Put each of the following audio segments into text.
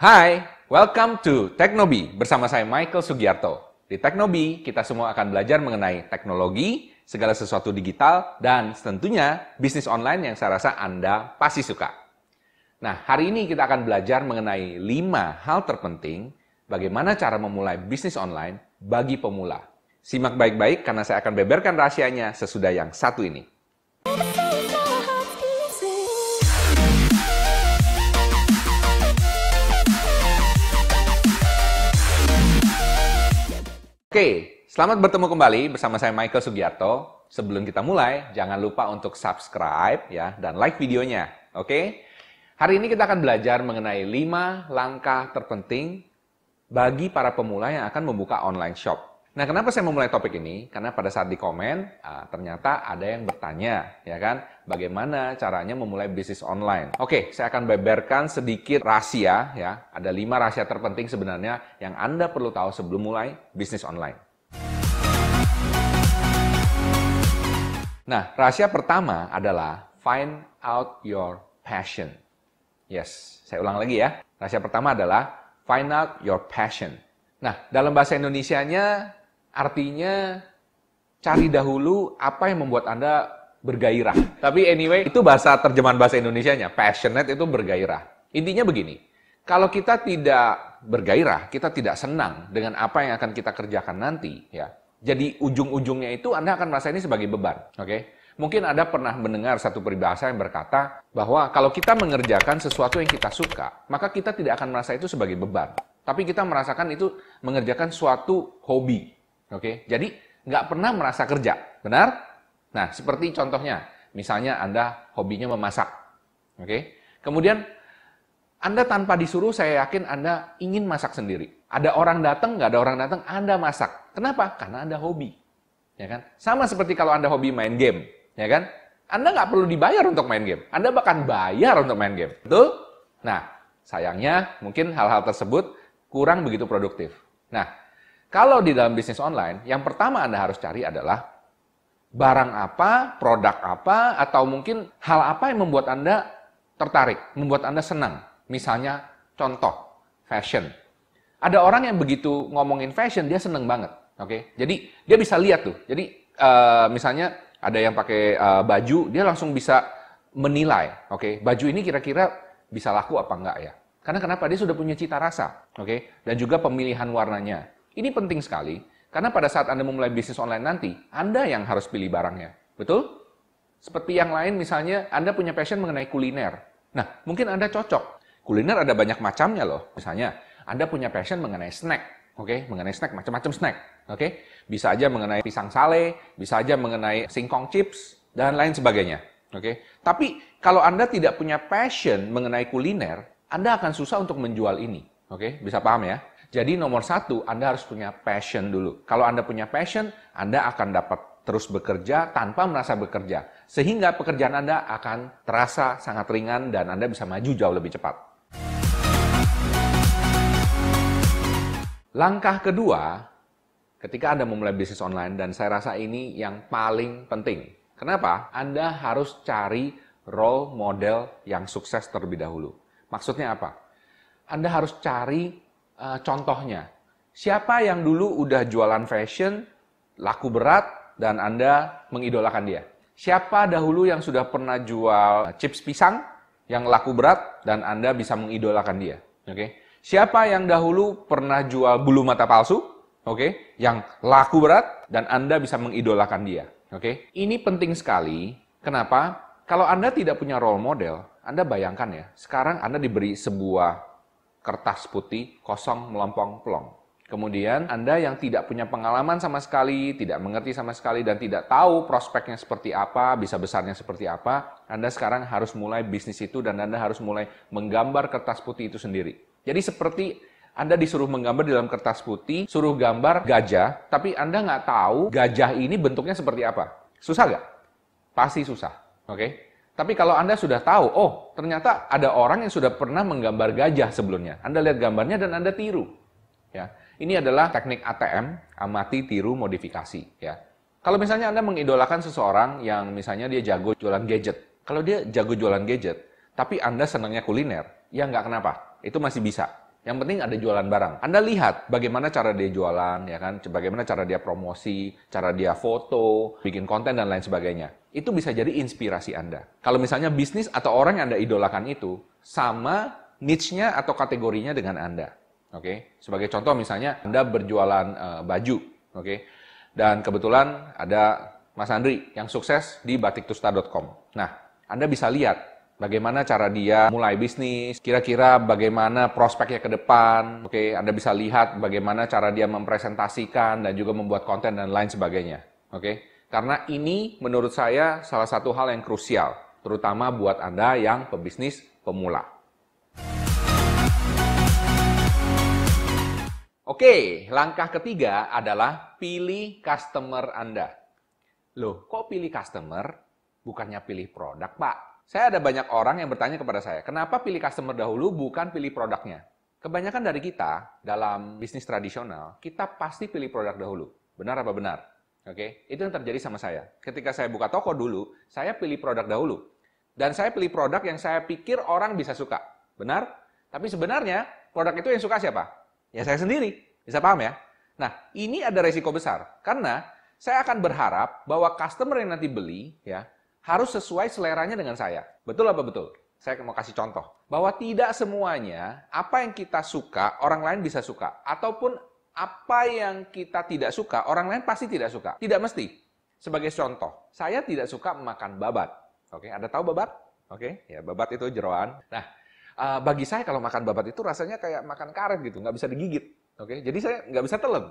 Hai, welcome to Teknobi bersama saya Michael Sugiarto. Di Teknobi, kita semua akan belajar mengenai teknologi, segala sesuatu digital, dan tentunya bisnis online yang saya rasa Anda pasti suka. Nah, hari ini kita akan belajar mengenai 5 hal terpenting bagaimana cara memulai bisnis online bagi pemula. Simak baik-baik karena saya akan beberkan rahasianya sesudah yang satu ini. Oke, selamat bertemu kembali bersama saya Michael Sugiarto. Sebelum kita mulai, jangan lupa untuk subscribe ya dan like videonya. Oke? Hari ini kita akan belajar mengenai 5 langkah terpenting bagi para pemula yang akan membuka online shop. Nah, kenapa saya memulai topik ini? Karena pada saat di komen, ah, ternyata ada yang bertanya, ya kan, bagaimana caranya memulai bisnis online. Oke, saya akan beberkan sedikit rahasia, ya. Ada lima rahasia terpenting sebenarnya yang Anda perlu tahu sebelum mulai bisnis online. Nah, rahasia pertama adalah find out your passion. Yes, saya ulang lagi ya. Rahasia pertama adalah find out your passion. Nah, dalam bahasa Indonesianya artinya cari dahulu apa yang membuat Anda bergairah. Tapi anyway, itu bahasa terjemahan bahasa Indonesianya. Passionate itu bergairah. Intinya begini, kalau kita tidak bergairah, kita tidak senang dengan apa yang akan kita kerjakan nanti, ya. Jadi ujung-ujungnya itu Anda akan merasa ini sebagai beban, oke? Okay? Mungkin Anda pernah mendengar satu peribahasa yang berkata bahwa kalau kita mengerjakan sesuatu yang kita suka, maka kita tidak akan merasa itu sebagai beban. Tapi kita merasakan itu mengerjakan suatu hobi, Oke, jadi nggak pernah merasa kerja, benar? Nah, seperti contohnya, misalnya Anda hobinya memasak, oke? Kemudian Anda tanpa disuruh, saya yakin Anda ingin masak sendiri. Ada orang datang, nggak ada orang datang, Anda masak. Kenapa? Karena Anda hobi, ya kan? Sama seperti kalau Anda hobi main game, ya kan? Anda nggak perlu dibayar untuk main game. Anda bahkan bayar untuk main game. Betul? Nah, sayangnya mungkin hal-hal tersebut kurang begitu produktif. Nah, kalau di dalam bisnis online, yang pertama Anda harus cari adalah barang apa, produk apa, atau mungkin hal apa yang membuat Anda tertarik, membuat Anda senang. Misalnya, contoh, fashion. Ada orang yang begitu ngomongin fashion, dia seneng banget. Oke, okay? jadi dia bisa lihat tuh. Jadi uh, misalnya ada yang pakai uh, baju, dia langsung bisa menilai. Oke, okay? baju ini kira-kira bisa laku apa enggak ya? Karena kenapa? Dia sudah punya cita rasa. Oke, okay? dan juga pemilihan warnanya ini penting sekali, karena pada saat Anda memulai bisnis online nanti, Anda yang harus pilih barangnya. Betul? Seperti yang lain misalnya, Anda punya passion mengenai kuliner. Nah, mungkin Anda cocok. Kuliner ada banyak macamnya loh. Misalnya, Anda punya passion mengenai snack. Oke, okay? mengenai snack, macam-macam snack. Oke, okay? bisa aja mengenai pisang sale, bisa aja mengenai singkong chips, dan lain sebagainya. Oke, okay? tapi kalau Anda tidak punya passion mengenai kuliner, Anda akan susah untuk menjual ini. Oke, okay? bisa paham ya? Jadi nomor satu, Anda harus punya passion dulu. Kalau Anda punya passion, Anda akan dapat terus bekerja tanpa merasa bekerja. Sehingga pekerjaan Anda akan terasa sangat ringan dan Anda bisa maju jauh lebih cepat. Langkah kedua, ketika Anda memulai bisnis online, dan saya rasa ini yang paling penting. Kenapa? Anda harus cari role model yang sukses terlebih dahulu. Maksudnya apa? Anda harus cari uh, contohnya. Siapa yang dulu udah jualan fashion, laku berat, dan Anda mengidolakan dia? Siapa dahulu yang sudah pernah jual chips pisang yang laku berat dan Anda bisa mengidolakan dia? Oke. Okay? Siapa yang dahulu pernah jual bulu mata palsu? Oke, okay? yang laku berat dan Anda bisa mengidolakan dia. Oke. Okay? Ini penting sekali. Kenapa? Kalau Anda tidak punya role model, Anda bayangkan ya, sekarang Anda diberi sebuah kertas putih kosong melompong plong. Kemudian Anda yang tidak punya pengalaman sama sekali, tidak mengerti sama sekali, dan tidak tahu prospeknya seperti apa, bisa besarnya seperti apa, Anda sekarang harus mulai bisnis itu dan Anda harus mulai menggambar kertas putih itu sendiri. Jadi seperti anda disuruh menggambar di dalam kertas putih, suruh gambar gajah, tapi Anda nggak tahu gajah ini bentuknya seperti apa. Susah nggak? Pasti susah. Oke? Okay? Tapi kalau Anda sudah tahu, oh ternyata ada orang yang sudah pernah menggambar gajah sebelumnya. Anda lihat gambarnya dan Anda tiru. Ya, ini adalah teknik ATM, amati, tiru, modifikasi. Ya, kalau misalnya Anda mengidolakan seseorang yang misalnya dia jago jualan gadget, kalau dia jago jualan gadget, tapi Anda senangnya kuliner, ya nggak kenapa, itu masih bisa. Yang penting ada jualan barang. Anda lihat bagaimana cara dia jualan, ya kan? Bagaimana cara dia promosi, cara dia foto, bikin konten dan lain sebagainya. Itu bisa jadi inspirasi Anda. Kalau misalnya bisnis atau orang yang Anda idolakan itu sama niche-nya atau kategorinya dengan Anda. Oke, okay? sebagai contoh misalnya Anda berjualan uh, baju, oke, okay? dan kebetulan ada Mas Andri yang sukses di batiktusta.com. Nah, Anda bisa lihat bagaimana cara dia mulai bisnis, kira-kira bagaimana prospeknya ke depan, oke, Anda bisa lihat bagaimana cara dia mempresentasikan dan juga membuat konten dan lain sebagainya, oke. Karena ini menurut saya salah satu hal yang krusial, terutama buat Anda yang pebisnis pemula. Oke, langkah ketiga adalah pilih customer Anda. Loh, kok pilih customer? Bukannya pilih produk, Pak? Saya ada banyak orang yang bertanya kepada saya, kenapa pilih customer dahulu bukan pilih produknya? Kebanyakan dari kita dalam bisnis tradisional, kita pasti pilih produk dahulu. Benar apa benar? Oke, okay? itu yang terjadi sama saya. Ketika saya buka toko dulu, saya pilih produk dahulu. Dan saya pilih produk yang saya pikir orang bisa suka. Benar? Tapi sebenarnya produk itu yang suka siapa? Ya saya sendiri. Bisa paham ya? Nah, ini ada resiko besar. Karena saya akan berharap bahwa customer yang nanti beli, ya, harus sesuai seleranya dengan saya. Betul apa betul? Saya mau kasih contoh. Bahwa tidak semuanya apa yang kita suka, orang lain bisa suka. Ataupun apa yang kita tidak suka, orang lain pasti tidak suka. Tidak mesti. Sebagai contoh, saya tidak suka makan babat. Oke, ada tahu babat? Oke, ya babat itu jeroan. Nah, uh, bagi saya kalau makan babat itu rasanya kayak makan karet gitu, nggak bisa digigit. Oke, jadi saya nggak bisa telan.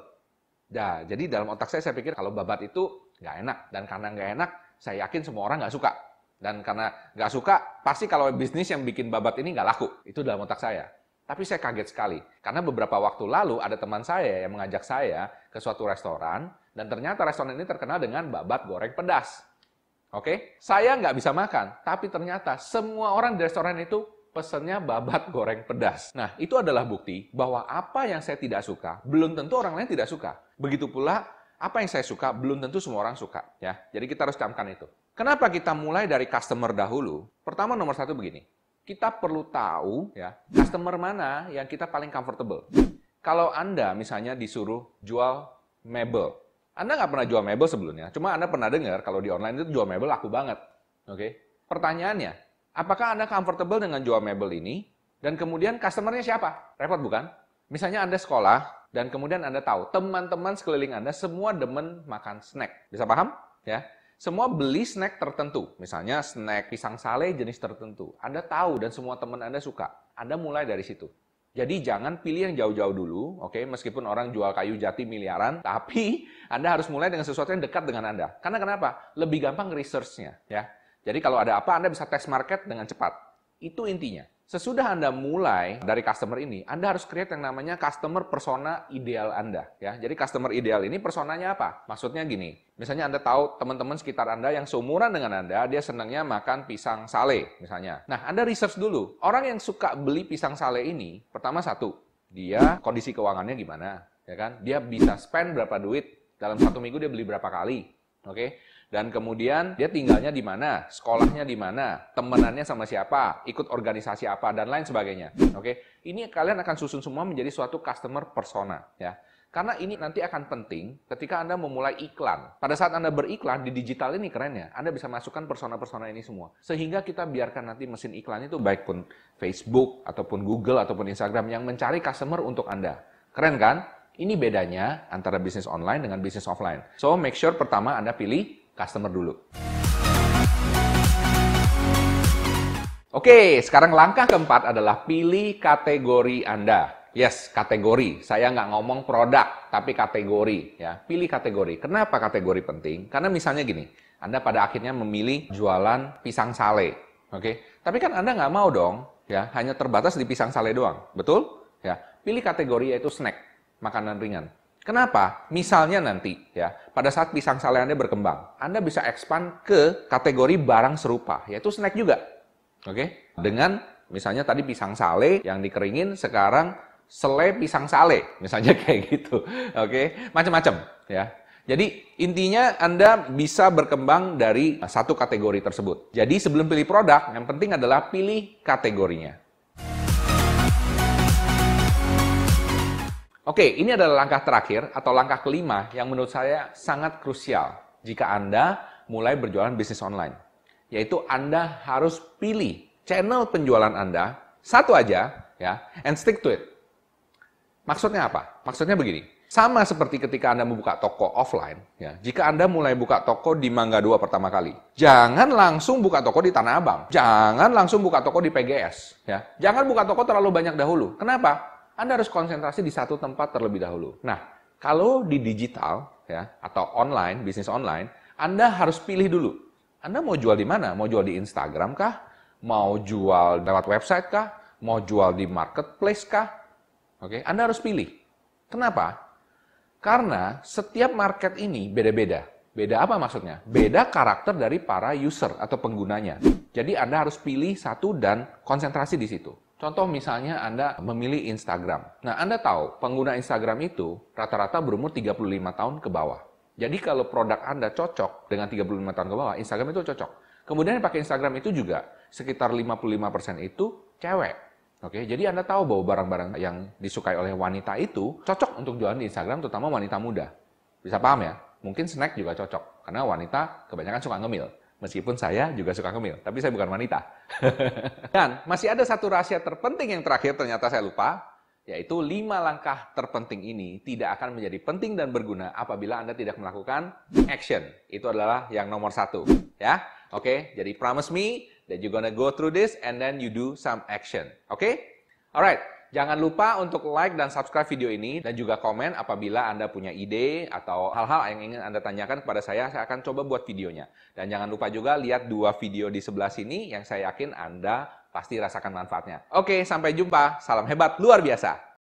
Nah, jadi dalam otak saya saya pikir kalau babat itu nggak enak dan karena nggak enak, saya yakin semua orang nggak suka. Dan karena nggak suka, pasti kalau bisnis yang bikin babat ini nggak laku. Itu dalam otak saya. Tapi saya kaget sekali. Karena beberapa waktu lalu ada teman saya yang mengajak saya ke suatu restoran, dan ternyata restoran ini terkenal dengan babat goreng pedas. Oke, saya nggak bisa makan, tapi ternyata semua orang di restoran itu pesennya babat goreng pedas. Nah, itu adalah bukti bahwa apa yang saya tidak suka, belum tentu orang lain tidak suka. Begitu pula apa yang saya suka belum tentu semua orang suka ya. Jadi kita harus camkan itu. Kenapa kita mulai dari customer dahulu? Pertama nomor satu begini. Kita perlu tahu ya customer mana yang kita paling comfortable. Kalau Anda misalnya disuruh jual mebel, Anda nggak pernah jual mebel sebelumnya. Cuma Anda pernah dengar kalau di online itu jual mebel laku banget. Oke? Pertanyaannya, apakah Anda comfortable dengan jual mebel ini? Dan kemudian customernya siapa? Repot bukan? Misalnya Anda sekolah, dan kemudian Anda tahu, teman-teman sekeliling Anda semua demen makan snack. Bisa paham? Ya. Semua beli snack tertentu, misalnya snack pisang sale jenis tertentu. Anda tahu dan semua teman Anda suka. Anda mulai dari situ. Jadi jangan pilih yang jauh-jauh dulu, oke? Okay? Meskipun orang jual kayu jati miliaran, tapi Anda harus mulai dengan sesuatu yang dekat dengan Anda. Karena kenapa? Lebih gampang research-nya, ya. Jadi kalau ada apa, Anda bisa test market dengan cepat. Itu intinya. Sesudah Anda mulai dari customer ini, Anda harus create yang namanya customer persona ideal Anda. ya. Jadi customer ideal ini personanya apa? Maksudnya gini, misalnya Anda tahu teman-teman sekitar Anda yang seumuran dengan Anda, dia senangnya makan pisang sale misalnya. Nah, Anda research dulu. Orang yang suka beli pisang sale ini, pertama satu, dia kondisi keuangannya gimana? ya kan? Dia bisa spend berapa duit dalam satu minggu dia beli berapa kali? Oke? Dan kemudian dia tinggalnya di mana, sekolahnya di mana, temenannya sama siapa, ikut organisasi apa, dan lain sebagainya. Oke, ini kalian akan susun semua menjadi suatu customer persona, ya. Karena ini nanti akan penting ketika Anda memulai iklan. Pada saat Anda beriklan di digital ini keren ya, Anda bisa masukkan persona-persona ini semua. Sehingga kita biarkan nanti mesin iklan itu baik pun Facebook, ataupun Google, ataupun Instagram yang mencari customer untuk Anda. Keren kan? Ini bedanya antara bisnis online dengan bisnis offline. So, make sure pertama Anda pilih customer dulu. Oke, sekarang langkah keempat adalah pilih kategori Anda. Yes, kategori. Saya nggak ngomong produk, tapi kategori. Ya, pilih kategori. Kenapa kategori penting? Karena misalnya gini, Anda pada akhirnya memilih jualan pisang sale. Oke, tapi kan Anda nggak mau dong, ya, hanya terbatas di pisang sale doang. Betul? Ya, pilih kategori yaitu snack, makanan ringan. Kenapa? Misalnya nanti ya, pada saat pisang sale Anda berkembang, Anda bisa expand ke kategori barang serupa, yaitu snack juga. Oke? Dengan misalnya tadi pisang sale yang dikeringin sekarang sele pisang sale, misalnya kayak gitu. Oke? Macam-macam ya. Jadi intinya Anda bisa berkembang dari satu kategori tersebut. Jadi sebelum pilih produk, yang penting adalah pilih kategorinya. Oke, ini adalah langkah terakhir atau langkah kelima yang menurut saya sangat krusial jika Anda mulai berjualan bisnis online. Yaitu Anda harus pilih channel penjualan Anda satu aja ya and stick to it. Maksudnya apa? Maksudnya begini. Sama seperti ketika Anda membuka toko offline, ya. Jika Anda mulai buka toko di Mangga 2 pertama kali, jangan langsung buka toko di Tanah Abang. Jangan langsung buka toko di PGS, ya. Jangan buka toko terlalu banyak dahulu. Kenapa? Anda harus konsentrasi di satu tempat terlebih dahulu. Nah, kalau di digital ya atau online, bisnis online, Anda harus pilih dulu. Anda mau jual di mana? Mau jual di Instagram kah? Mau jual lewat website kah? Mau jual di marketplace kah? Oke, Anda harus pilih. Kenapa? Karena setiap market ini beda-beda. Beda apa maksudnya? Beda karakter dari para user atau penggunanya. Jadi Anda harus pilih satu dan konsentrasi di situ. Contoh misalnya Anda memilih Instagram. Nah, Anda tahu pengguna Instagram itu rata-rata berumur 35 tahun ke bawah. Jadi kalau produk Anda cocok dengan 35 tahun ke bawah, Instagram itu cocok. Kemudian yang pakai Instagram itu juga sekitar 55% itu cewek. Oke, jadi Anda tahu bahwa barang-barang yang disukai oleh wanita itu cocok untuk jualan di Instagram, terutama wanita muda. Bisa paham ya? Mungkin snack juga cocok, karena wanita kebanyakan suka ngemil. Meskipun saya juga suka ngemil, tapi saya bukan wanita. Dan masih ada satu rahasia terpenting yang terakhir ternyata saya lupa, yaitu lima langkah terpenting ini tidak akan menjadi penting dan berguna apabila Anda tidak melakukan action. Itu adalah yang nomor satu. Ya, Oke, jadi promise me that you're gonna go through this and then you do some action. Oke? Okay? Alright. Jangan lupa untuk like dan subscribe video ini dan juga komen apabila Anda punya ide atau hal-hal yang ingin Anda tanyakan kepada saya, saya akan coba buat videonya. Dan jangan lupa juga lihat dua video di sebelah sini yang saya yakin Anda pasti rasakan manfaatnya. Oke, sampai jumpa. Salam hebat luar biasa.